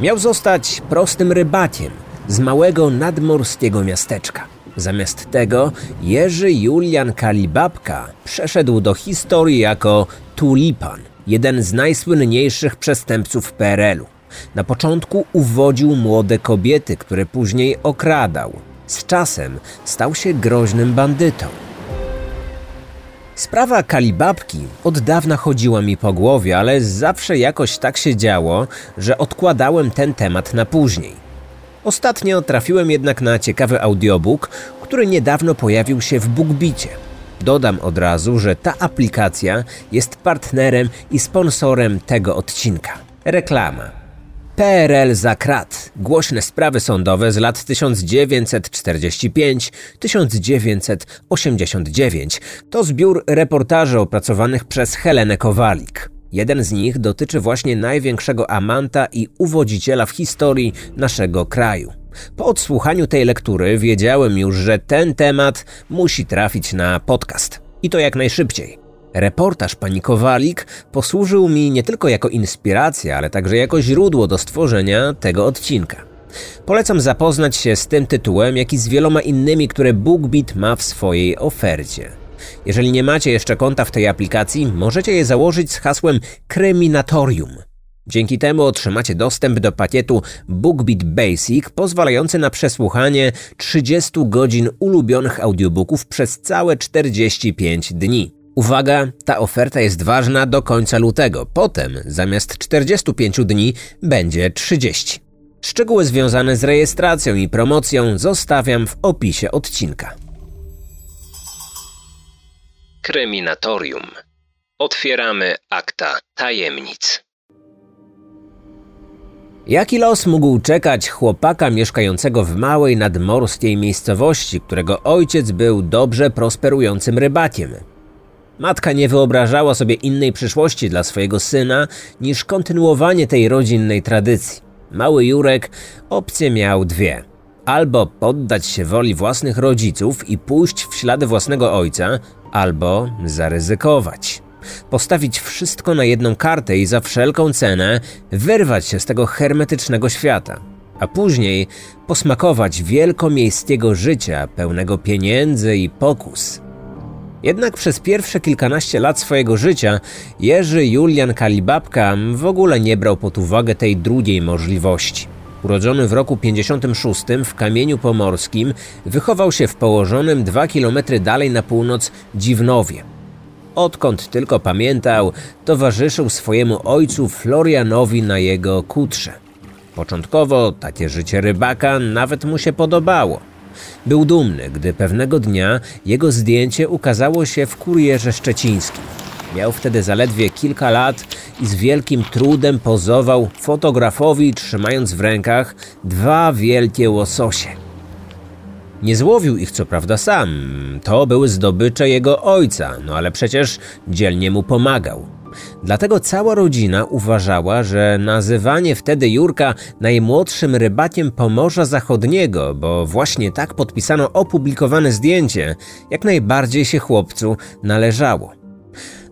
Miał zostać prostym rybakiem z małego nadmorskiego miasteczka. Zamiast tego Jerzy Julian Kalibabka przeszedł do historii jako Tulipan, jeden z najsłynniejszych przestępców PRL-u. Na początku uwodził młode kobiety, które później okradał. Z czasem stał się groźnym bandytą. Sprawa Kalibabki od dawna chodziła mi po głowie, ale zawsze jakoś tak się działo, że odkładałem ten temat na później. Ostatnio trafiłem jednak na ciekawy audiobook, który niedawno pojawił się w BookBicie. Dodam od razu, że ta aplikacja jest partnerem i sponsorem tego odcinka. Reklama. PRL za krat. Głośne sprawy sądowe z lat 1945-1989 to zbiór reportaży opracowanych przez Helenę Kowalik. Jeden z nich dotyczy właśnie największego amanta i uwodziciela w historii naszego kraju. Po odsłuchaniu tej lektury wiedziałem już, że ten temat musi trafić na podcast. I to jak najszybciej. Reportaż pani Kowalik posłużył mi nie tylko jako inspiracja, ale także jako źródło do stworzenia tego odcinka. Polecam zapoznać się z tym tytułem, jak i z wieloma innymi, które BookBeat ma w swojej ofercie. Jeżeli nie macie jeszcze konta w tej aplikacji, możecie je założyć z hasłem Kryminatorium. Dzięki temu otrzymacie dostęp do pakietu BookBeat Basic, pozwalający na przesłuchanie 30 godzin ulubionych audiobooków przez całe 45 dni. Uwaga, ta oferta jest ważna do końca lutego. Potem zamiast 45 dni będzie 30. Szczegóły związane z rejestracją i promocją zostawiam w opisie odcinka. Kryminatorium. Otwieramy akta tajemnic. Jaki los mógł czekać chłopaka mieszkającego w małej nadmorskiej miejscowości, którego ojciec był dobrze prosperującym rybakiem? Matka nie wyobrażała sobie innej przyszłości dla swojego syna niż kontynuowanie tej rodzinnej tradycji. Mały Jurek opcje miał dwie. Albo poddać się woli własnych rodziców i pójść w ślady własnego ojca, albo zaryzykować. Postawić wszystko na jedną kartę i za wszelką cenę wyrwać się z tego hermetycznego świata, a później posmakować wielkomiejskiego życia pełnego pieniędzy i pokus. Jednak przez pierwsze kilkanaście lat swojego życia Jerzy Julian Kalibabka w ogóle nie brał pod uwagę tej drugiej możliwości. Urodzony w roku 56 w Kamieniu Pomorskim, wychował się w położonym dwa kilometry dalej na północ Dziwnowie. Odkąd tylko pamiętał, towarzyszył swojemu ojcu Florianowi na jego kutrze. Początkowo takie życie rybaka nawet mu się podobało. Był dumny, gdy pewnego dnia jego zdjęcie ukazało się w kurierze szczecińskim. Miał wtedy zaledwie kilka lat i z wielkim trudem pozował fotografowi, trzymając w rękach dwa wielkie łososie. Nie złowił ich co prawda sam, to były zdobycze jego ojca, no ale przecież dzielnie mu pomagał. Dlatego cała rodzina uważała, że nazywanie wtedy Jurka najmłodszym rybakiem Pomorza Zachodniego, bo właśnie tak podpisano opublikowane zdjęcie, jak najbardziej się chłopcu należało.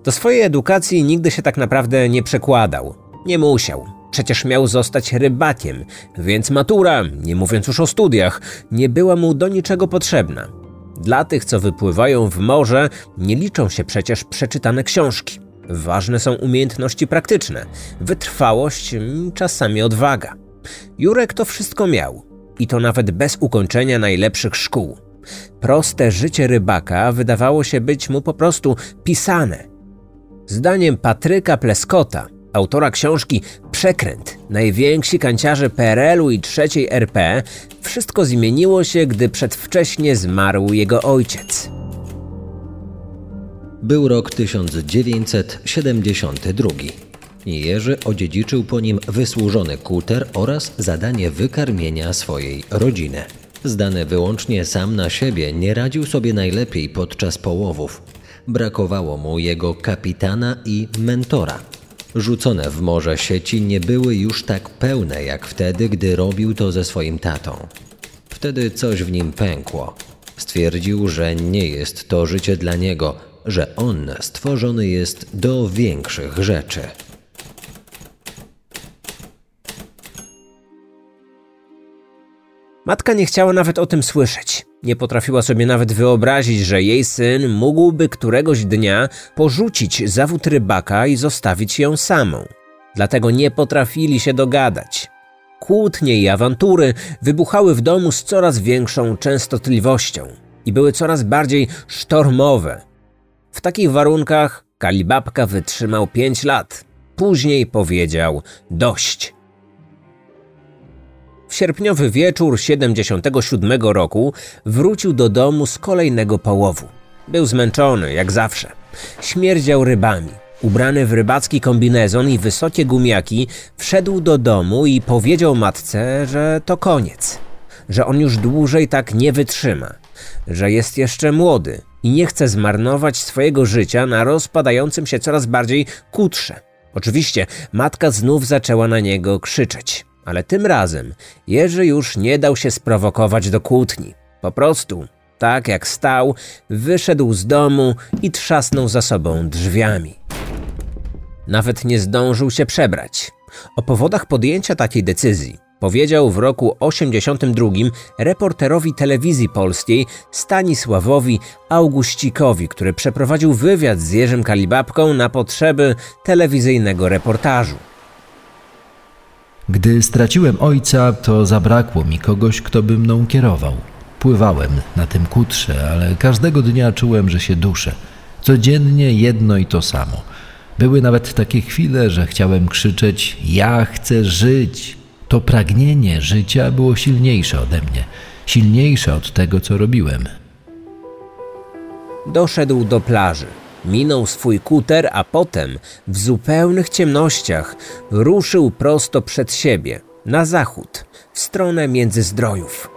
Do swojej edukacji nigdy się tak naprawdę nie przekładał. Nie musiał. Przecież miał zostać rybakiem, więc matura, nie mówiąc już o studiach, nie była mu do niczego potrzebna. Dla tych, co wypływają w morze, nie liczą się przecież przeczytane książki. Ważne są umiejętności praktyczne, wytrwałość, czasami odwaga. Jurek to wszystko miał i to nawet bez ukończenia najlepszych szkół. Proste życie rybaka wydawało się być mu po prostu pisane. Zdaniem Patryka Pleskota, autora książki Przekręt, najwięksi kanciarze PRL-u i trzeciej RP, wszystko zmieniło się, gdy przedwcześnie zmarł jego ojciec. Był rok 1972. Jerzy odziedziczył po nim wysłużony kuter oraz zadanie wykarmienia swojej rodziny. Zdany wyłącznie sam na siebie, nie radził sobie najlepiej podczas połowów. Brakowało mu jego kapitana i mentora. Rzucone w morze sieci nie były już tak pełne jak wtedy, gdy robił to ze swoim tatą. Wtedy coś w nim pękło. Stwierdził, że nie jest to życie dla niego, że on stworzony jest do większych rzeczy. Matka nie chciała nawet o tym słyszeć. Nie potrafiła sobie nawet wyobrazić, że jej syn mógłby któregoś dnia porzucić zawód rybaka i zostawić ją samą. Dlatego nie potrafili się dogadać. Kłótnie i awantury wybuchały w domu z coraz większą częstotliwością i były coraz bardziej sztormowe. W takich warunkach Kalibabka wytrzymał pięć lat. Później powiedział dość. W sierpniowy wieczór 77 roku wrócił do domu z kolejnego połowu. Był zmęczony, jak zawsze. Śmierdział rybami. Ubrany w rybacki kombinezon i wysokie gumiaki, wszedł do domu i powiedział matce, że to koniec. Że on już dłużej tak nie wytrzyma. Że jest jeszcze młody i nie chce zmarnować swojego życia na rozpadającym się coraz bardziej kutrze. Oczywiście matka znów zaczęła na niego krzyczeć, ale tym razem Jerzy już nie dał się sprowokować do kłótni. Po prostu, tak jak stał, wyszedł z domu i trzasnął za sobą drzwiami. Nawet nie zdążył się przebrać. O powodach podjęcia takiej decyzji powiedział w roku 82 reporterowi telewizji polskiej Stanisławowi Auguścikowi, który przeprowadził wywiad z Jerzym Kalibabką na potrzeby telewizyjnego reportażu. Gdy straciłem ojca, to zabrakło mi kogoś, kto by mną kierował. Pływałem na tym kutrze, ale każdego dnia czułem, że się duszę. Codziennie jedno i to samo. Były nawet takie chwile, że chciałem krzyczeć: Ja chcę żyć. To pragnienie życia było silniejsze ode mnie, silniejsze od tego, co robiłem. Doszedł do plaży. Minął swój kuter, a potem w zupełnych ciemnościach ruszył prosto przed siebie, na zachód, w stronę Międzyzdrojów.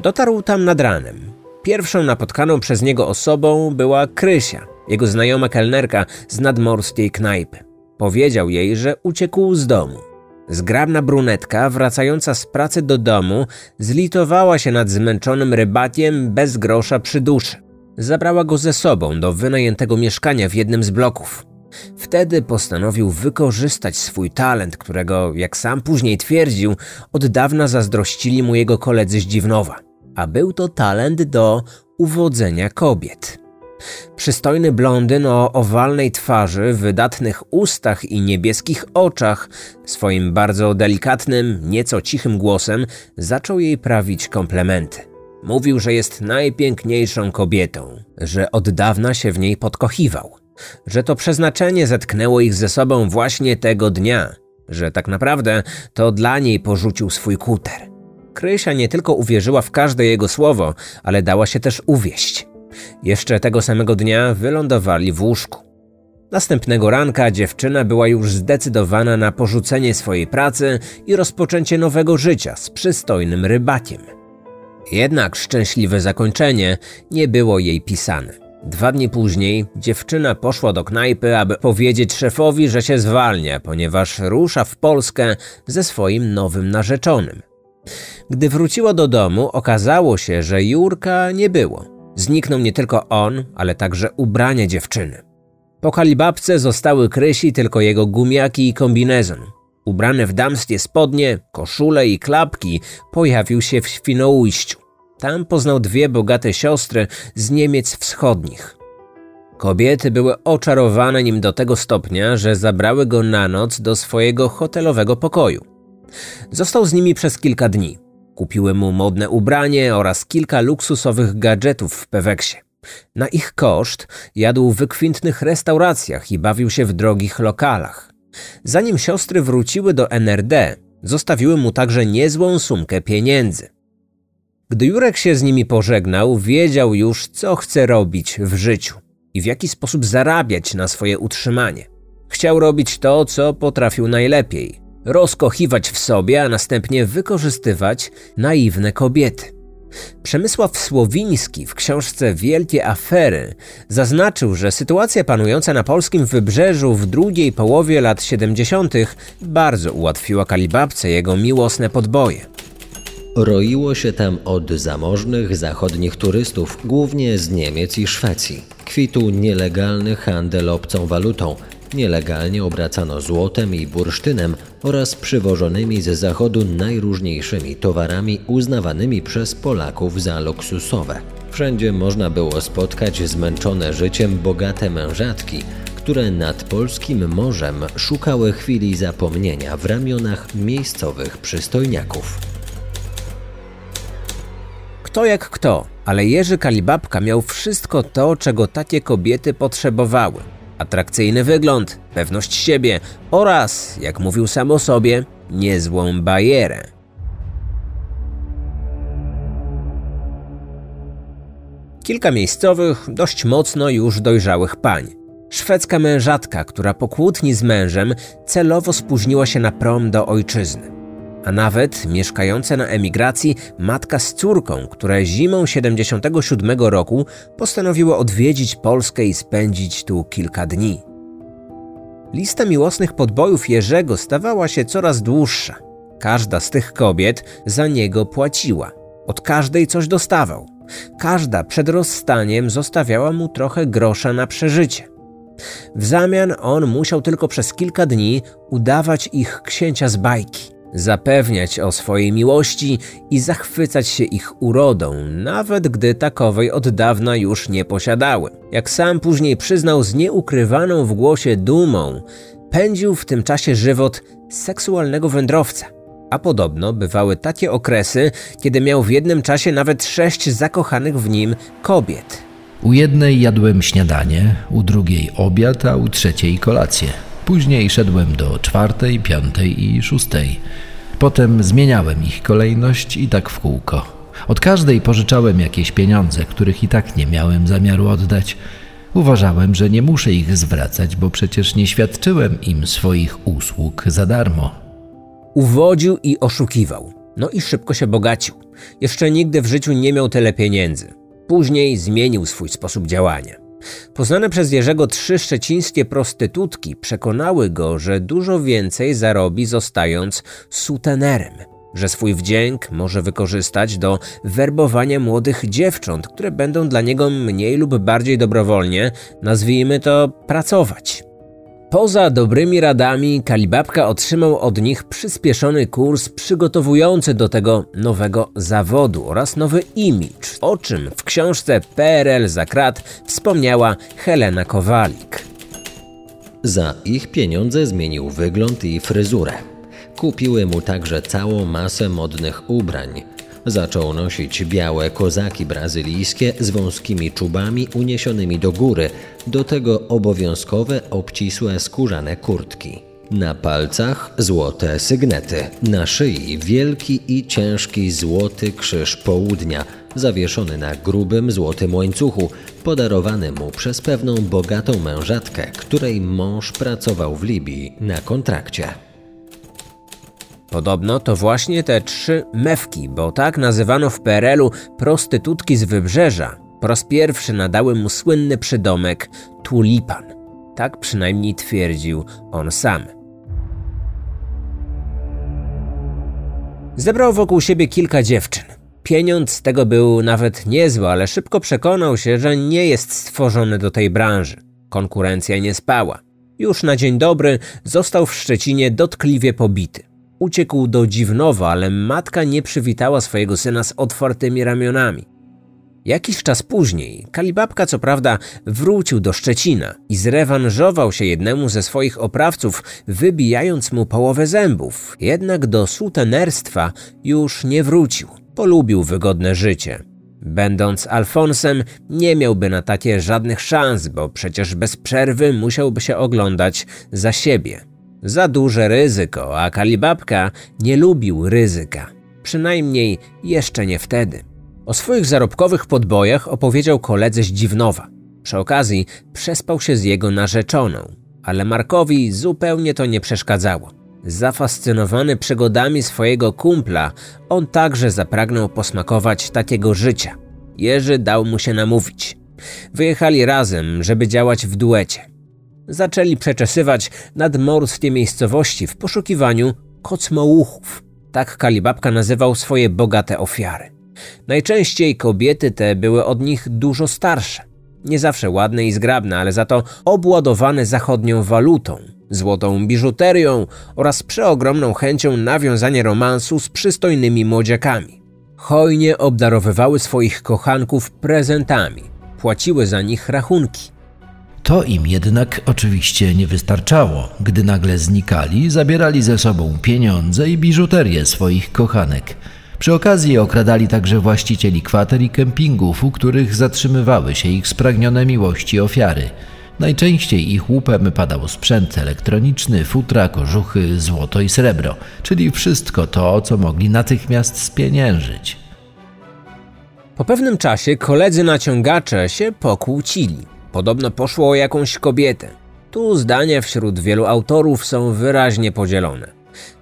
Dotarł tam nad ranem. Pierwszą napotkaną przez niego osobą była Krysia, jego znajoma kelnerka z nadmorskiej knajpy. Powiedział jej, że uciekł z domu. Zgrabna brunetka, wracająca z pracy do domu, zlitowała się nad zmęczonym rybakiem bez grosza przy duszy. Zabrała go ze sobą do wynajętego mieszkania w jednym z bloków. Wtedy postanowił wykorzystać swój talent, którego, jak sam później twierdził, od dawna zazdrościli mu jego koledzy z Dziwnowa. A był to talent do uwodzenia kobiet. Przystojny blondyn o owalnej twarzy, wydatnych ustach i niebieskich oczach, swoim bardzo delikatnym, nieco cichym głosem zaczął jej prawić komplementy. Mówił, że jest najpiękniejszą kobietą, że od dawna się w niej podkochiwał, że to przeznaczenie zetknęło ich ze sobą właśnie tego dnia, że tak naprawdę to dla niej porzucił swój kuter. Krysia nie tylko uwierzyła w każde jego słowo, ale dała się też uwieść. Jeszcze tego samego dnia wylądowali w łóżku. Następnego ranka dziewczyna była już zdecydowana na porzucenie swojej pracy i rozpoczęcie nowego życia z przystojnym rybakiem. Jednak szczęśliwe zakończenie nie było jej pisane. Dwa dni później dziewczyna poszła do knajpy, aby powiedzieć szefowi, że się zwalnia, ponieważ rusza w Polskę ze swoim nowym narzeczonym. Gdy wróciła do domu, okazało się, że Jurka nie było. Zniknął nie tylko on, ale także ubranie dziewczyny. Po kalibabce zostały Krysi tylko jego gumiaki i kombinezon. Ubrany w damskie spodnie, koszule i klapki pojawił się w Świnoujściu. Tam poznał dwie bogate siostry z Niemiec wschodnich. Kobiety były oczarowane nim do tego stopnia, że zabrały go na noc do swojego hotelowego pokoju. Został z nimi przez kilka dni. Kupiły mu modne ubranie oraz kilka luksusowych gadżetów w Peweksie. Na ich koszt jadł w wykwintnych restauracjach i bawił się w drogich lokalach. Zanim siostry wróciły do NRD, zostawiły mu także niezłą sumkę pieniędzy. Gdy Jurek się z nimi pożegnał, wiedział już, co chce robić w życiu i w jaki sposób zarabiać na swoje utrzymanie. Chciał robić to, co potrafił najlepiej rozkochiwać w sobie, a następnie wykorzystywać naiwne kobiety. Przemysław Słowiński w książce Wielkie Afery zaznaczył, że sytuacja panująca na polskim wybrzeżu w drugiej połowie lat 70. bardzo ułatwiła Kalibabce jego miłosne podboje. Roiło się tam od zamożnych zachodnich turystów, głównie z Niemiec i Szwecji. Kwitł nielegalny handel obcą walutą, Nielegalnie obracano złotem i bursztynem oraz przywożonymi ze zachodu najróżniejszymi towarami uznawanymi przez Polaków za luksusowe. Wszędzie można było spotkać zmęczone życiem bogate mężatki, które nad polskim morzem szukały chwili zapomnienia w ramionach miejscowych przystojniaków. Kto jak kto, ale Jerzy Kalibabka miał wszystko to, czego takie kobiety potrzebowały. Atrakcyjny wygląd, pewność siebie oraz, jak mówił sam o sobie, niezłą bajerę. Kilka miejscowych, dość mocno już dojrzałych pań. Szwedzka mężatka, która po kłótni z mężem celowo spóźniła się na prom do ojczyzny. A nawet mieszkająca na emigracji matka z córką, które zimą 77 roku postanowiły odwiedzić Polskę i spędzić tu kilka dni. Lista miłosnych podbojów Jerzego stawała się coraz dłuższa. Każda z tych kobiet za niego płaciła. Od każdej coś dostawał. Każda przed rozstaniem zostawiała mu trochę grosza na przeżycie. W zamian on musiał tylko przez kilka dni udawać ich księcia z bajki, zapewniać o swojej miłości i zachwycać się ich urodą, nawet gdy takowej od dawna już nie posiadały. Jak sam później przyznał z nieukrywaną w głosie dumą, pędził w tym czasie żywot seksualnego wędrowca. A podobno bywały takie okresy, kiedy miał w jednym czasie nawet sześć zakochanych w nim kobiet. U jednej jadłem śniadanie, u drugiej obiad, a u trzeciej kolację. Później szedłem do czwartej, piątej i szóstej. Potem zmieniałem ich kolejność i tak w kółko. Od każdej pożyczałem jakieś pieniądze, których i tak nie miałem zamiaru oddać. Uważałem, że nie muszę ich zwracać, bo przecież nie świadczyłem im swoich usług za darmo. Uwodził i oszukiwał. No i szybko się bogacił. Jeszcze nigdy w życiu nie miał tyle pieniędzy. Później zmienił swój sposób działania. Poznane przez Jerzego trzy szczecińskie prostytutki przekonały go, że dużo więcej zarobi zostając sutenerem, że swój wdzięk może wykorzystać do werbowania młodych dziewcząt, które będą dla niego mniej lub bardziej dobrowolnie, nazwijmy to, pracować. Poza dobrymi radami, Kalibabka otrzymał od nich przyspieszony kurs przygotowujący do tego nowego zawodu oraz nowy imidż, o czym w książce PRL za krat wspomniała Helena Kowalik. Za ich pieniądze zmienił wygląd i fryzurę. Kupiły mu także całą masę modnych ubrań, Zaczął nosić białe kozaki brazylijskie z wąskimi czubami uniesionymi do góry, do tego obowiązkowe obcisłe skórzane kurtki. Na palcach złote sygnety, na szyi wielki i ciężki złoty krzyż południa, zawieszony na grubym złotym łańcuchu, podarowany mu przez pewną bogatą mężatkę, której mąż pracował w Libii na kontrakcie. Podobno to właśnie te trzy mewki, bo tak nazywano w PRL-u prostytutki z wybrzeża, po raz pierwszy nadały mu słynny przydomek tulipan. Tak przynajmniej twierdził on sam. Zebrał wokół siebie kilka dziewczyn. Pieniądz z tego był nawet niezły, ale szybko przekonał się, że nie jest stworzony do tej branży. Konkurencja nie spała. Już na dzień dobry został w Szczecinie dotkliwie pobity. Uciekł do Dziwnowa, ale matka nie przywitała swojego syna z otwartymi ramionami. Jakiś czas później Kalibabka co prawda wrócił do Szczecina i zrewanżował się jednemu ze swoich oprawców, wybijając mu połowę zębów. Jednak do sutenerstwa już nie wrócił. Polubił wygodne życie. Będąc Alfonsem, nie miałby na takie żadnych szans, bo przecież bez przerwy musiałby się oglądać za siebie. Za duże ryzyko, a Kalibabka nie lubił ryzyka. Przynajmniej jeszcze nie wtedy. O swoich zarobkowych podbojach opowiedział koledze z Dziwnowa. Przy okazji przespał się z jego narzeczoną, ale Markowi zupełnie to nie przeszkadzało. Zafascynowany przygodami swojego kumpla, on także zapragnął posmakować takiego życia. Jerzy dał mu się namówić. Wyjechali razem, żeby działać w duecie zaczęli przeczesywać nadmorskie miejscowości w poszukiwaniu kocmołuchów. Tak Kalibabka nazywał swoje bogate ofiary. Najczęściej kobiety te były od nich dużo starsze. Nie zawsze ładne i zgrabne, ale za to obładowane zachodnią walutą, złotą biżuterią oraz przeogromną chęcią nawiązania romansu z przystojnymi młodziakami. Hojnie obdarowywały swoich kochanków prezentami, płaciły za nich rachunki. To im jednak oczywiście nie wystarczało. Gdy nagle znikali, zabierali ze sobą pieniądze i biżuterię swoich kochanek. Przy okazji okradali także właścicieli kwater i kempingów, u których zatrzymywały się ich spragnione miłości ofiary. Najczęściej ich łupem padał sprzęt elektroniczny, futra, kożuchy, złoto i srebro, czyli wszystko to, co mogli natychmiast spieniężyć. Po pewnym czasie koledzy naciągacze się pokłócili. Podobno poszło o jakąś kobietę. Tu zdania wśród wielu autorów są wyraźnie podzielone.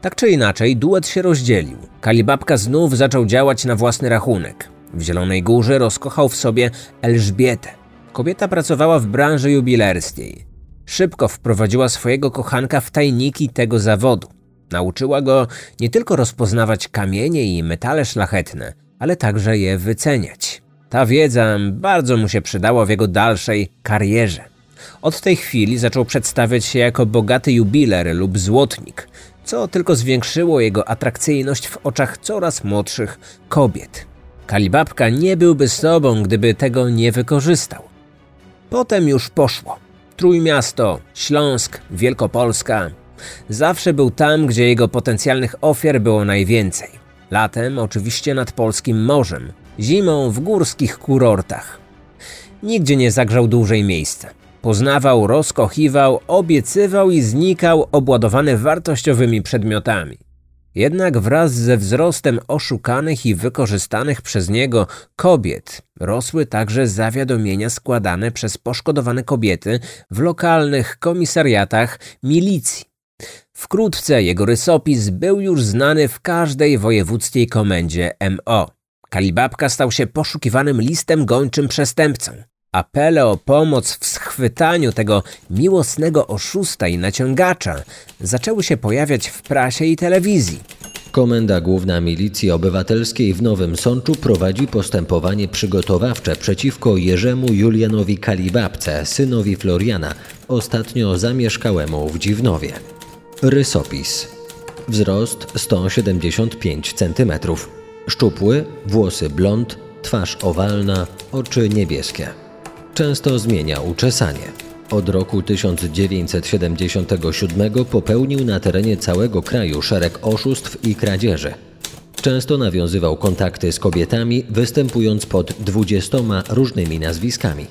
Tak czy inaczej, duet się rozdzielił. Kalibabka znów zaczął działać na własny rachunek. W Zielonej Górze rozkochał w sobie Elżbietę. Kobieta pracowała w branży jubilerskiej. Szybko wprowadziła swojego kochanka w tajniki tego zawodu. Nauczyła go nie tylko rozpoznawać kamienie i metale szlachetne, ale także je wyceniać. Ta wiedza bardzo mu się przydała w jego dalszej karierze. Od tej chwili zaczął przedstawiać się jako bogaty jubiler lub złotnik, co tylko zwiększyło jego atrakcyjność w oczach coraz młodszych kobiet. Kalibabka nie byłby sobą, gdyby tego nie wykorzystał. Potem już poszło. Trójmiasto, Śląsk, Wielkopolska. Zawsze był tam, gdzie jego potencjalnych ofiar było najwięcej. Latem oczywiście nad polskim morzem, zimą w górskich kurortach. Nigdzie nie zagrzał dłużej miejsca. Poznawał, rozkochiwał, obiecywał i znikał obładowany wartościowymi przedmiotami. Jednak wraz ze wzrostem oszukanych i wykorzystanych przez niego kobiet rosły także zawiadomienia składane przez poszkodowane kobiety w lokalnych komisariatach milicji. Wkrótce jego rysopis był już znany w każdej wojewódzkiej komendzie MO. Kalibabka stał się poszukiwanym listem gończym przestępcą. Apele o pomoc w schwytaniu tego miłosnego oszusta i naciągacza zaczęły się pojawiać w prasie i telewizji. Komenda Główna Milicji Obywatelskiej w Nowym Sączu prowadzi postępowanie przygotowawcze przeciwko Jerzemu Julianowi Kalibabce, synowi Floriana, ostatnio zamieszkałemu w Dziwnowie. Rysopis. Wzrost 175 cm. Szczupły, włosy blond, twarz owalna, oczy niebieskie. Często zmienia uczesanie. Od roku 1977 popełnił na terenie całego kraju szereg oszustw i kradzieży. Często nawiązywał kontakty z kobietami, występując pod dwudziestoma różnymi nazwiskami.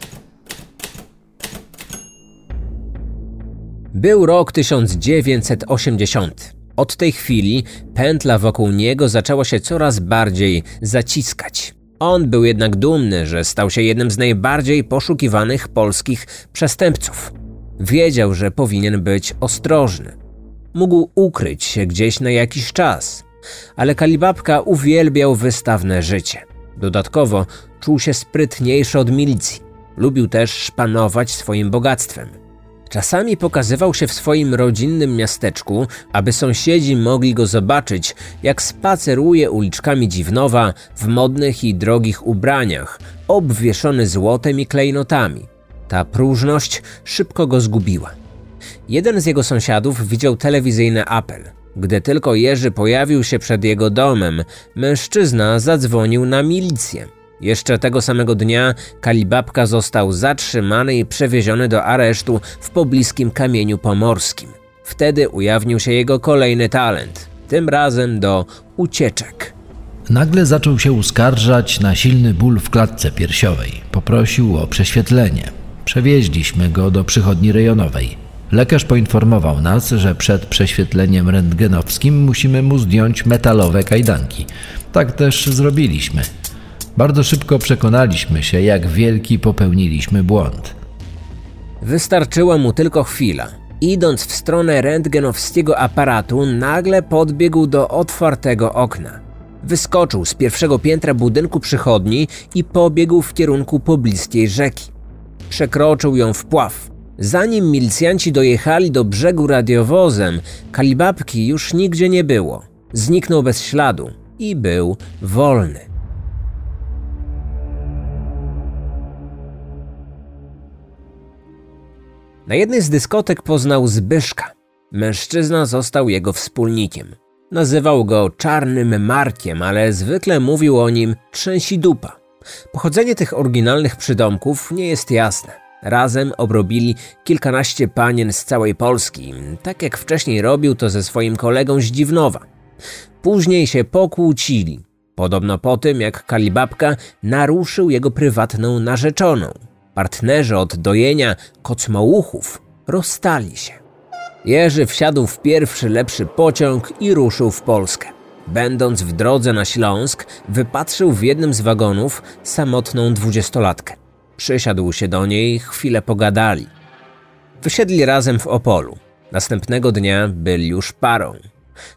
Był rok 1980. Od tej chwili pętla wokół niego zaczęła się coraz bardziej zaciskać. On był jednak dumny, że stał się jednym z najbardziej poszukiwanych polskich przestępców. Wiedział, że powinien być ostrożny. Mógł ukryć się gdzieś na jakiś czas, ale Kalibabka uwielbiał wystawne życie. Dodatkowo czuł się sprytniejszy od milicji. Lubił też szpanować swoim bogactwem. Czasami pokazywał się w swoim rodzinnym miasteczku, aby sąsiedzi mogli go zobaczyć, jak spaceruje uliczkami Dziwnowa w modnych i drogich ubraniach, obwieszony złotem i klejnotami. Ta próżność szybko go zgubiła. Jeden z jego sąsiadów widział telewizyjny apel. Gdy tylko Jerzy pojawił się przed jego domem, mężczyzna zadzwonił na milicję. Jeszcze tego samego dnia Kalibabka został zatrzymany i przewieziony do aresztu w pobliskim kamieniu pomorskim. Wtedy ujawnił się jego kolejny talent, tym razem do ucieczek. Nagle zaczął się uskarżać na silny ból w klatce piersiowej. Poprosił o prześwietlenie. Przewieźliśmy go do przychodni rejonowej. Lekarz poinformował nas, że przed prześwietleniem rentgenowskim musimy mu zdjąć metalowe kajdanki. Tak też zrobiliśmy. Bardzo szybko przekonaliśmy się, jak wielki popełniliśmy błąd. Wystarczyła mu tylko chwila. Idąc w stronę rentgenowskiego aparatu, nagle podbiegł do otwartego okna. Wyskoczył z pierwszego piętra budynku przychodni i pobiegł w kierunku pobliskiej rzeki. Przekroczył ją w pław. Zanim milicjanci dojechali do brzegu radiowozem, kalibabki już nigdzie nie było. Zniknął bez śladu i był wolny. Na jednej z dyskotek poznał Zbyszka. Mężczyzna został jego wspólnikiem. Nazywał go Czarnym Markiem, ale zwykle mówił o nim Trzęsi Dupa. Pochodzenie tych oryginalnych przydomków nie jest jasne. Razem obrobili kilkanaście panien z całej Polski, tak jak wcześniej robił to ze swoim kolegą z Dziwnowa. Później się pokłócili. Podobno po tym, jak Kalibabka naruszył jego prywatną narzeczoną. Partnerzy od dojenia kocmołuchów rozstali się. Jerzy wsiadł w pierwszy lepszy pociąg i ruszył w Polskę. Będąc w drodze na Śląsk, wypatrzył w jednym z wagonów samotną dwudziestolatkę. Przysiadł się do niej, chwilę pogadali. Wysiedli razem w Opolu. Następnego dnia byli już parą.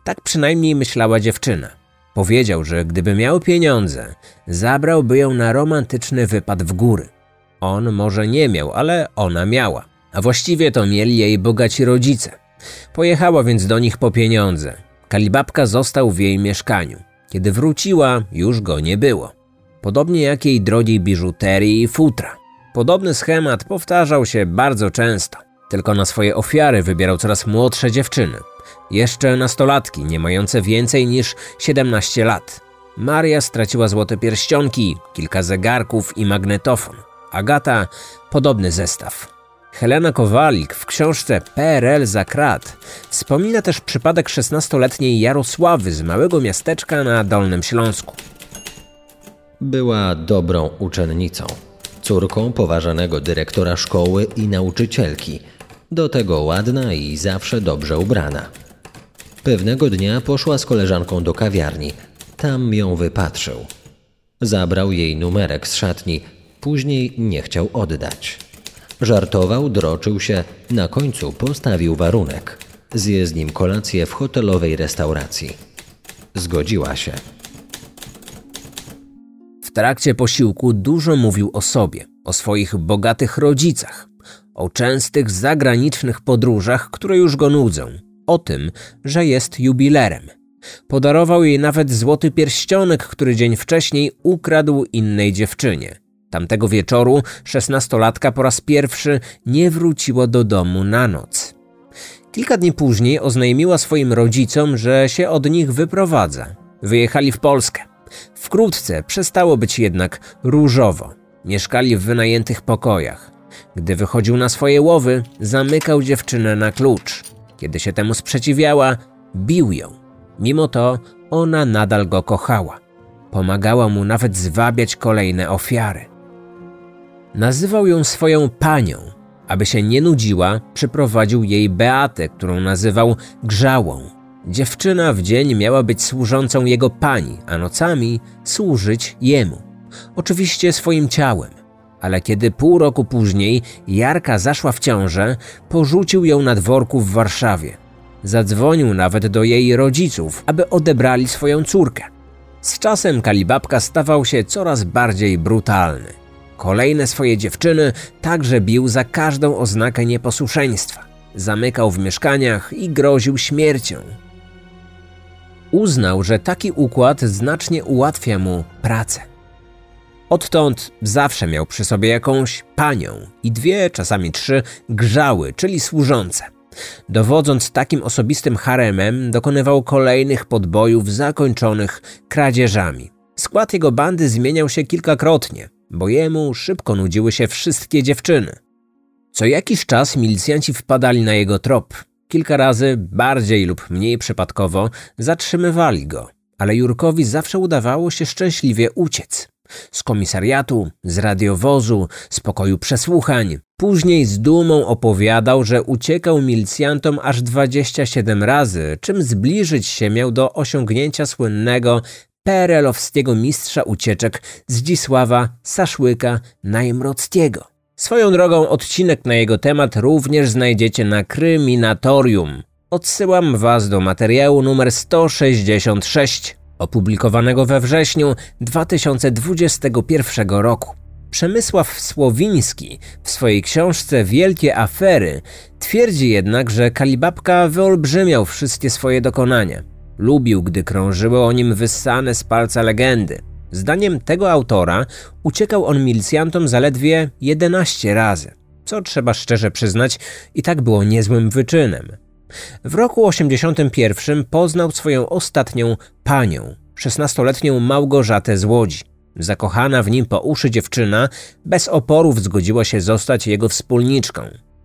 Tak przynajmniej myślała dziewczyna. Powiedział, że gdyby miał pieniądze, zabrałby ją na romantyczny wypad w góry. On może nie miał, ale ona miała. A właściwie to mieli jej bogaci rodzice. Pojechała więc do nich po pieniądze. Kalibabka został w jej mieszkaniu. Kiedy wróciła, już go nie było. Podobnie jak jej drogiej biżuterii i futra. Podobny schemat powtarzał się bardzo często. Tylko na swoje ofiary wybierał coraz młodsze dziewczyny. Jeszcze nastolatki, nie mające więcej niż 17 lat. Maria straciła złote pierścionki, kilka zegarków i magnetofon. Agata podobny zestaw. Helena Kowalik w książce PRL za krat wspomina też przypadek 16-letniej Jarosławy z małego miasteczka na Dolnym Śląsku. Była dobrą uczennicą, córką poważanego dyrektora szkoły i nauczycielki, do tego ładna i zawsze dobrze ubrana. Pewnego dnia poszła z koleżanką do kawiarni. Tam ją wypatrzył. Zabrał jej numerek z szatni, później nie chciał oddać. Żartował, droczył się, na końcu postawił warunek. Zje z nim kolację w hotelowej restauracji. Zgodziła się. W trakcie posiłku dużo mówił o sobie, o swoich bogatych rodzicach, o częstych zagranicznych podróżach, które już go nudzą, o tym, że jest jubilerem. Podarował jej nawet złoty pierścionek, który dzień wcześniej ukradł innej dziewczynie. Tamtego wieczoru szesnastolatka po raz pierwszy nie wróciła do domu na noc. Kilka dni później oznajmiła swoim rodzicom, że się od nich wyprowadza. Wyjechali w Polskę. Wkrótce przestało być jednak różowo. Mieszkali w wynajętych pokojach. Gdy wychodził na swoje łowy, zamykał dziewczynę na klucz. Kiedy się temu sprzeciwiała, bił ją. Mimo to ona nadal go kochała. Pomagała mu nawet zwabiać kolejne ofiary. Nazywał ją swoją panią. Aby się nie nudziła, przyprowadził jej Beatę, którą nazywał Grzałą. Dziewczyna w dzień miała być służącą jego pani, a nocami służyć jemu. Oczywiście swoim ciałem. Ale kiedy pół roku później Jarka zaszła w ciążę, porzucił ją na dworku w Warszawie. Zadzwonił nawet do jej rodziców, aby odebrali swoją córkę. Z czasem Kalibabka stawał się coraz bardziej brutalny. Kolejne swoje dziewczyny także bił za każdą oznakę nieposłuszeństwa. Zamykał w mieszkaniach i groził śmiercią. Uznał, że taki układ znacznie ułatwia mu pracę. Odtąd zawsze miał przy sobie jakąś panią i dwie, czasami trzy, grzały, czyli służące. Dowodząc takim osobistym haremem, dokonywał kolejnych podbojów zakończonych kradzieżami. Skład jego bandy zmieniał się kilkakrotnie bo jemu szybko nudziły się wszystkie dziewczyny. Co jakiś czas milicjanci wpadali na jego trop. Kilka razy, bardziej lub mniej przypadkowo, zatrzymywali go, ale Jurkowi zawsze udawało się szczęśliwie uciec. Z komisariatu, z radiowozu, z pokoju przesłuchań. Później z dumą opowiadał, że uciekał milicjantom aż 27 razy, czym zbliżyć się miał do osiągnięcia słynnego perelowskiego mistrza ucieczek Zdzisława Saszłyka Najmrockiego. Swoją drogą odcinek na jego temat również znajdziecie na Kryminatorium. Odsyłam Was do materiału numer 166, opublikowanego we wrześniu 2021 roku. Przemysław Słowiński w swojej książce Wielkie Afery twierdzi jednak, że Kalibabka wyolbrzymiał wszystkie swoje dokonania. Lubił, gdy krążyły o nim wyssane z palca legendy. Zdaniem tego autora uciekał on milicjantom zaledwie 11 razy. co trzeba szczerze przyznać, i tak było niezłym wyczynem. W roku 81 poznał swoją ostatnią panią, 16-letnią Małgorzatę z Łodzi. Zakochana w nim po uszy dziewczyna bez oporów zgodziła się zostać jego wspólniczką.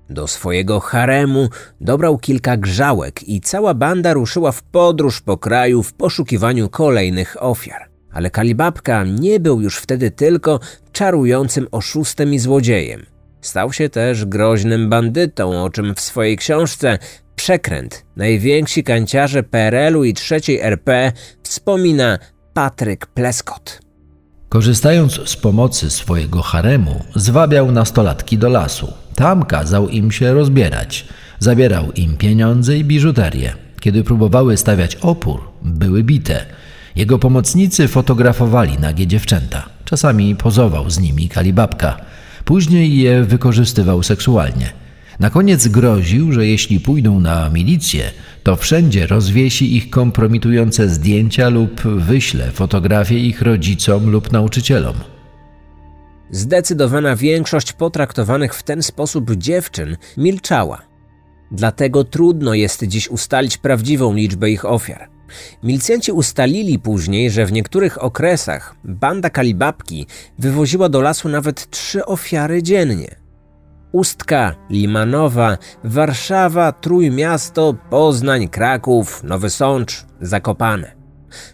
Do swojego haremu dobrał kilka grzałek i cała banda ruszyła w podróż po kraju w poszukiwaniu kolejnych ofiar. Ale Kalibabka nie był już wtedy tylko czarującym oszustem i złodziejem. Stał się też groźnym bandytą, o czym w swojej książce Przekręt, najwięksi kanciarze PRL-u i trzeciej RP wspomina Patryk Pleskot. Korzystając z pomocy swojego haremu, zwabiał nastolatki do lasu. Tam kazał im się rozbierać. Zabierał im pieniądze i biżuterię. Kiedy próbowały stawiać opór, były bite. Jego pomocnicy fotografowali nagie dziewczęta. Czasami pozował z nimi kalibabka. Później je wykorzystywał seksualnie. Na koniec groził, że jeśli pójdą na milicję, to wszędzie rozwiesi ich kompromitujące zdjęcia lub wyśle fotografie ich rodzicom lub nauczycielom. Zdecydowana większość potraktowanych w ten sposób dziewczyn milczała. Dlatego trudno jest dziś ustalić prawdziwą liczbę ich ofiar. Milicjanci ustalili później, że w niektórych okresach banda Kalibabki wywoziła do lasu nawet trzy ofiary dziennie. Ustka, Limanowa, Warszawa, Trójmiasto, Poznań, Kraków, Nowy Sącz, Zakopane.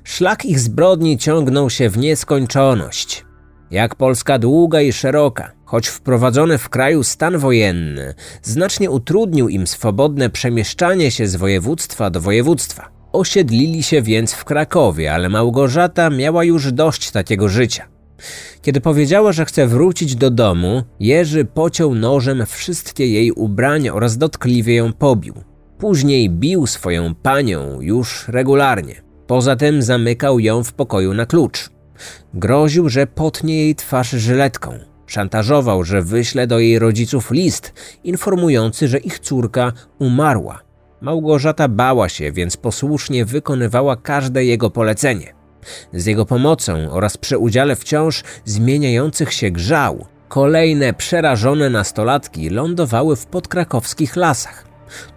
Szlak ich zbrodni ciągnął się w nieskończoność. Jak Polska długa i szeroka, choć wprowadzony w kraju stan wojenny znacznie utrudnił im swobodne przemieszczanie się z województwa do województwa. Osiedlili się więc w Krakowie, ale Małgorzata miała już dość takiego życia. Kiedy powiedziała, że chce wrócić do domu, Jerzy pociął nożem wszystkie jej ubrania oraz dotkliwie ją pobił. Później bił swoją panią już regularnie. Poza tym zamykał ją w pokoju na klucz. Groził, że potnie jej twarz żyletką. Szantażował, że wyśle do jej rodziców list informujący, że ich córka umarła. Małgorzata bała się, więc posłusznie wykonywała każde jego polecenie. Z jego pomocą oraz przy udziale wciąż zmieniających się grzał, kolejne przerażone nastolatki lądowały w podkrakowskich lasach.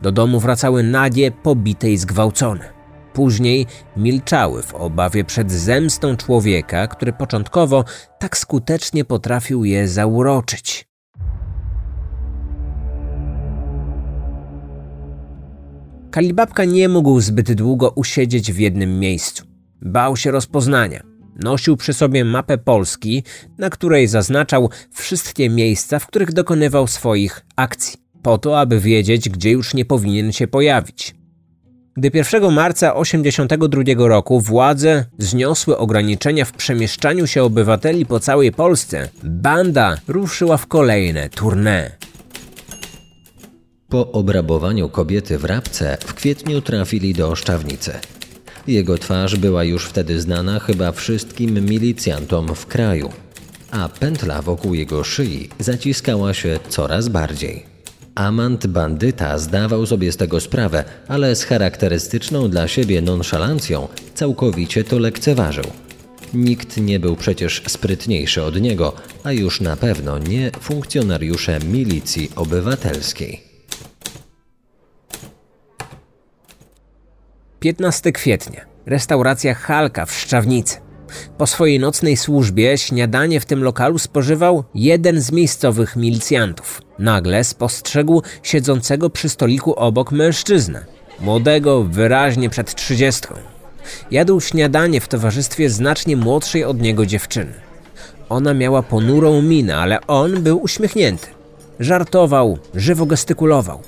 Do domu wracały nagie, pobite i zgwałcone. Później milczały w obawie przed zemstą człowieka, który początkowo tak skutecznie potrafił je zauroczyć. Kalibabka nie mógł zbyt długo usiedzieć w jednym miejscu. Bał się rozpoznania. Nosił przy sobie mapę Polski, na której zaznaczał wszystkie miejsca, w których dokonywał swoich akcji, po to, aby wiedzieć, gdzie już nie powinien się pojawić. Gdy 1 marca 1982 roku władze zniosły ograniczenia w przemieszczaniu się obywateli po całej Polsce, banda ruszyła w kolejne tournée. Po obrabowaniu kobiety w Rabce w kwietniu trafili do Szczawnicy. Jego twarz była już wtedy znana chyba wszystkim milicjantom w kraju, a pętla wokół jego szyi zaciskała się coraz bardziej. Amant bandyta zdawał sobie z tego sprawę, ale z charakterystyczną dla siebie nonszalancją całkowicie to lekceważył. Nikt nie był przecież sprytniejszy od niego, a już na pewno nie funkcjonariusze milicji obywatelskiej. 15 kwietnia. Restauracja Halka w Szczawnicy. Po swojej nocnej służbie śniadanie w tym lokalu spożywał jeden z miejscowych milicjantów. Nagle spostrzegł siedzącego przy stoliku obok mężczyznę. Młodego, wyraźnie przed trzydziestką. Jadł śniadanie w towarzystwie znacznie młodszej od niego dziewczyny. Ona miała ponurą minę, ale on był uśmiechnięty. Żartował, żywo gestykulował.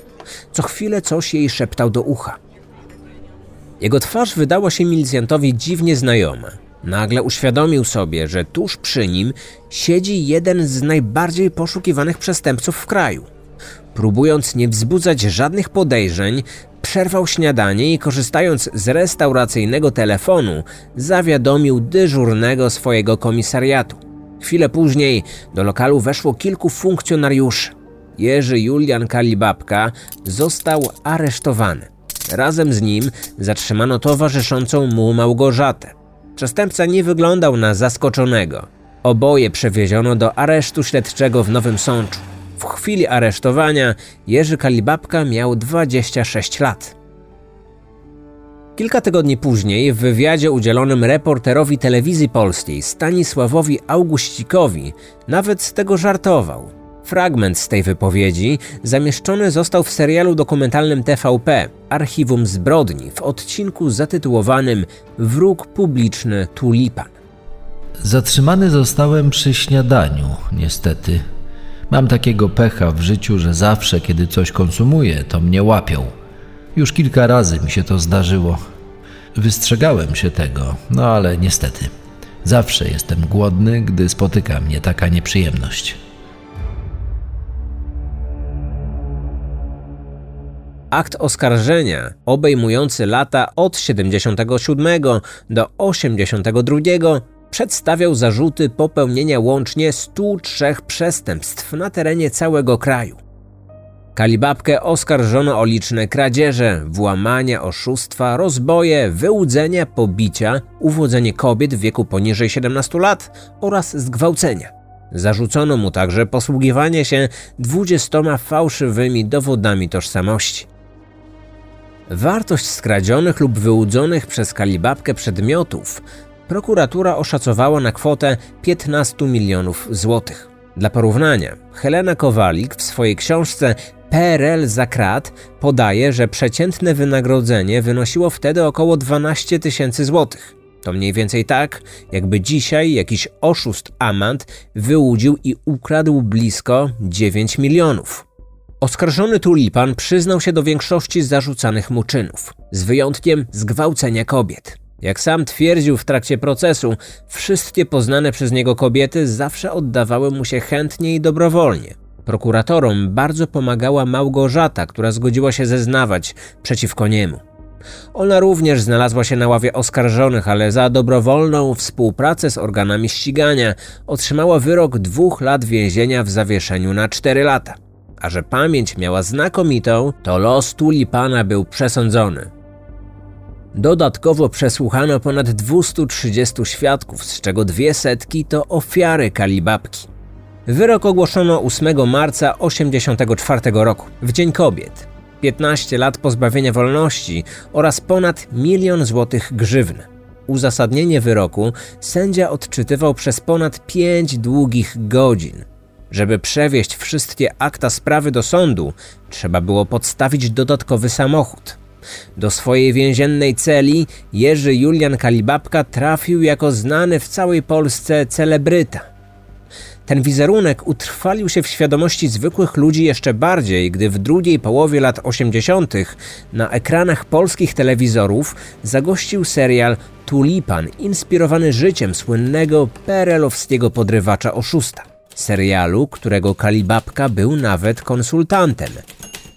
Co chwilę coś jej szeptał do ucha. Jego twarz wydała się milicjantowi dziwnie znajoma. Nagle uświadomił sobie, że tuż przy nim siedzi jeden z najbardziej poszukiwanych przestępców w kraju. Próbując nie wzbudzać żadnych podejrzeń, przerwał śniadanie i korzystając z restauracyjnego telefonu, zawiadomił dyżurnego swojego komisariatu. Chwilę później do lokalu weszło kilku funkcjonariuszy. Jerzy Julian Kalibabka został aresztowany. Razem z nim zatrzymano towarzyszącą mu Małgorzatę. Przestępca nie wyglądał na zaskoczonego. Oboje przewieziono do aresztu śledczego w Nowym Sączu. W chwili aresztowania Jerzy Kalibabka miał 26 lat. Kilka tygodni później w wywiadzie udzielonym reporterowi telewizji polskiej Stanisławowi Auguścikowi nawet z tego żartował. Fragment z tej wypowiedzi zamieszczony został w serialu dokumentalnym TVP Archiwum Zbrodni w odcinku zatytułowanym Wróg publiczny Tulipan. Zatrzymany zostałem przy śniadaniu, niestety. Mam takiego pecha w życiu, że zawsze, kiedy coś konsumuję, to mnie łapią. Już kilka razy mi się to zdarzyło. Wystrzegałem się tego, no ale niestety. Zawsze jestem głodny, gdy spotyka mnie taka nieprzyjemność. Akt oskarżenia, obejmujący lata od 77 do 82, przedstawiał zarzuty popełnienia łącznie 103 przestępstw na terenie całego kraju. Kalibabkę oskarżono o liczne kradzieże, włamania, oszustwa, rozboje, wyłudzenia, pobicia, uwodzenie kobiet w wieku poniżej 17 lat oraz zgwałcenia. Zarzucono mu także posługiwanie się dwudziestoma fałszywymi dowodami tożsamości. Wartość skradzionych lub wyłudzonych przez Kalibabkę przedmiotów prokuratura oszacowała na kwotę 15 milionów złotych. Dla porównania, Helena Kowalik w swojej książce PRL za krat podaje, że przeciętne wynagrodzenie wynosiło wtedy około 12 tysięcy złotych. To mniej więcej tak, jakby dzisiaj jakiś oszust amant wyłudził i ukradł blisko 9 milionów. Oskarżony tulipan przyznał się do większości zarzucanych mu czynów, z wyjątkiem zgwałcenia kobiet. Jak sam twierdził w trakcie procesu, wszystkie poznane przez niego kobiety zawsze oddawały mu się chętnie i dobrowolnie. Prokuratorom bardzo pomagała Małgorzata, która zgodziła się zeznawać przeciwko niemu. Ona również znalazła się na ławie oskarżonych, ale za dobrowolną współpracę z organami ścigania otrzymała wyrok dwóch lat więzienia w zawieszeniu na cztery lata. A że pamięć miała znakomitą, to los tulipana był przesądzony. Dodatkowo przesłuchano ponad 230 świadków, z czego dwie setki to ofiary kalibabki. Wyrok ogłoszono 8 marca 1984 roku, w Dzień Kobiet. 15 lat pozbawienia wolności oraz ponad milion złotych grzywny. Uzasadnienie wyroku sędzia odczytywał przez ponad 5 długich godzin. Żeby przewieźć wszystkie akta sprawy do sądu, trzeba było podstawić dodatkowy samochód. Do swojej więziennej celi Jerzy Julian Kalibabka trafił jako znany w całej Polsce celebryta. Ten wizerunek utrwalił się w świadomości zwykłych ludzi jeszcze bardziej, gdy w drugiej połowie lat 80. na ekranach polskich telewizorów zagościł serial Tulipan, inspirowany życiem słynnego perelowskiego podrywacza oszusta. Serialu, którego Kalibabka był nawet konsultantem.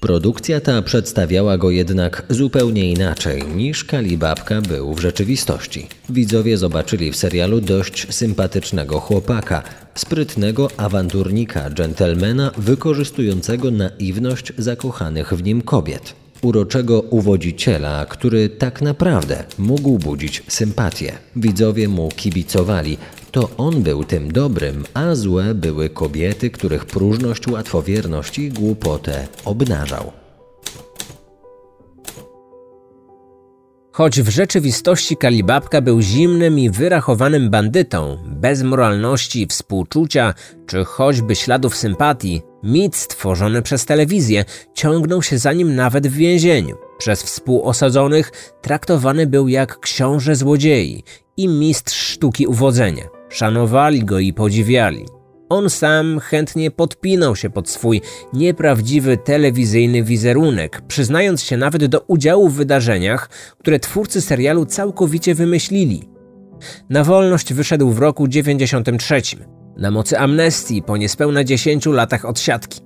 Produkcja ta przedstawiała go jednak zupełnie inaczej niż Kalibabka był w rzeczywistości. Widzowie zobaczyli w serialu dość sympatycznego chłopaka, sprytnego awanturnika, dżentelmena wykorzystującego naiwność zakochanych w nim kobiet. Uroczego uwodziciela, który tak naprawdę mógł budzić sympatię. Widzowie mu kibicowali, to on był tym dobrym, a złe były kobiety, których próżność, łatwowierność i głupotę obnażał. Choć w rzeczywistości Kalibabka był zimnym i wyrachowanym bandytą, bez moralności, współczucia czy choćby śladów sympatii, mit stworzony przez telewizję ciągnął się za nim nawet w więzieniu. Przez współosadzonych traktowany był jak książę złodziei i mistrz sztuki uwodzenia. Szanowali go i podziwiali. On sam chętnie podpinał się pod swój nieprawdziwy telewizyjny wizerunek, przyznając się nawet do udziału w wydarzeniach, które twórcy serialu całkowicie wymyślili. Na wolność wyszedł w roku 93, na mocy amnestii po niespełna 10 latach odsiadki.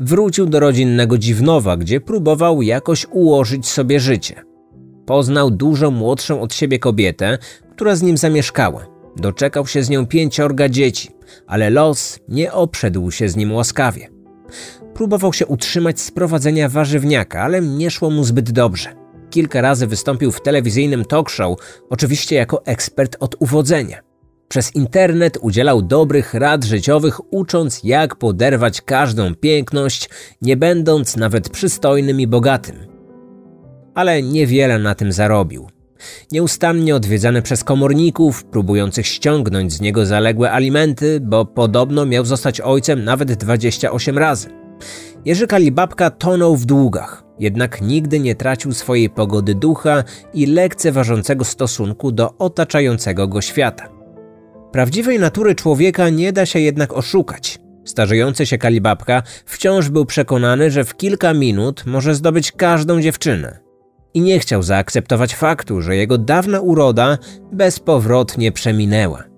Wrócił do rodzinnego Dziwnowa, gdzie próbował jakoś ułożyć sobie życie. Poznał dużo młodszą od siebie kobietę, która z nim zamieszkała. Doczekał się z nią pięciorga dzieci, ale los nie obszedł się z nim łaskawie. Próbował się utrzymać z prowadzenia warzywniaka, ale nie szło mu zbyt dobrze. Kilka razy wystąpił w telewizyjnym talk show, oczywiście jako ekspert od uwodzenia. Przez internet udzielał dobrych rad życiowych, ucząc jak poderwać każdą piękność, nie będąc nawet przystojnym i bogatym. Ale niewiele na tym zarobił. Nieustannie odwiedzany przez komorników, próbujących ściągnąć z niego zaległe alimenty, bo podobno miał zostać ojcem nawet 28 razy. Jerzy Kalibabka tonął w długach, jednak nigdy nie tracił swojej pogody ducha i lekceważącego stosunku do otaczającego go świata. Prawdziwej natury człowieka nie da się jednak oszukać. Starzejący się Kalibabka wciąż był przekonany, że w kilka minut może zdobyć każdą dziewczynę. I nie chciał zaakceptować faktu, że jego dawna uroda bezpowrotnie przeminęła.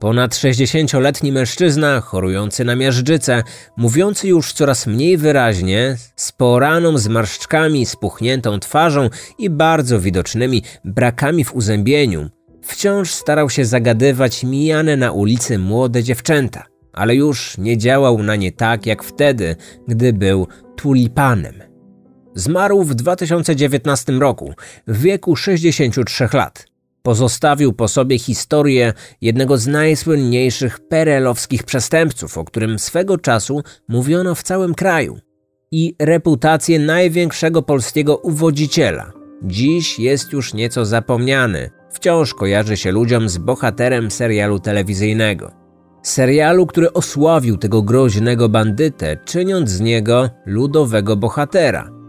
Ponad 60-letni mężczyzna, chorujący na miażdżycę, mówiący już coraz mniej wyraźnie, z poraną zmarszczkami, spuchniętą twarzą i bardzo widocznymi brakami w uzębieniu, wciąż starał się zagadywać mijane na ulicy młode dziewczęta, ale już nie działał na nie tak jak wtedy, gdy był tulipanem. Zmarł w 2019 roku, w wieku 63 lat. Pozostawił po sobie historię jednego z najsłynniejszych perelowskich przestępców, o którym swego czasu mówiono w całym kraju, i reputację największego polskiego uwodziciela. Dziś jest już nieco zapomniany, wciąż kojarzy się ludziom z bohaterem serialu telewizyjnego. Serialu, który osławił tego groźnego bandytę, czyniąc z niego ludowego bohatera –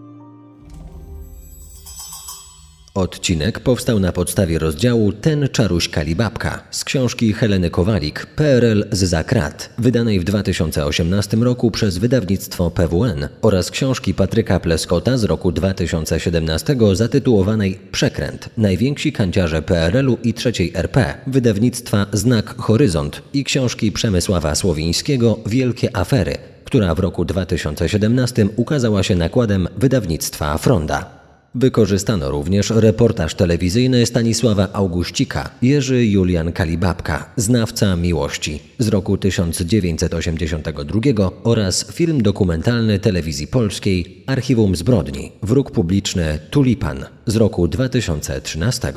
Odcinek powstał na podstawie rozdziału Ten czaruś Kalibabka z książki Heleny Kowalik PRL z Zakrat, wydanej w 2018 roku przez wydawnictwo PWN oraz książki Patryka Pleskota z roku 2017 zatytułowanej Przekręt Najwięksi kanciarze PRL-u i III RP wydawnictwa Znak Horyzont i książki Przemysława Słowińskiego Wielkie Afery, która w roku 2017 ukazała się nakładem wydawnictwa Fronda. Wykorzystano również reportaż telewizyjny Stanisława Augustika, Jerzy Julian Kalibabka, Znawca Miłości z roku 1982 oraz film dokumentalny telewizji polskiej Archiwum Zbrodni, Wróg Publiczny Tulipan z roku 2013.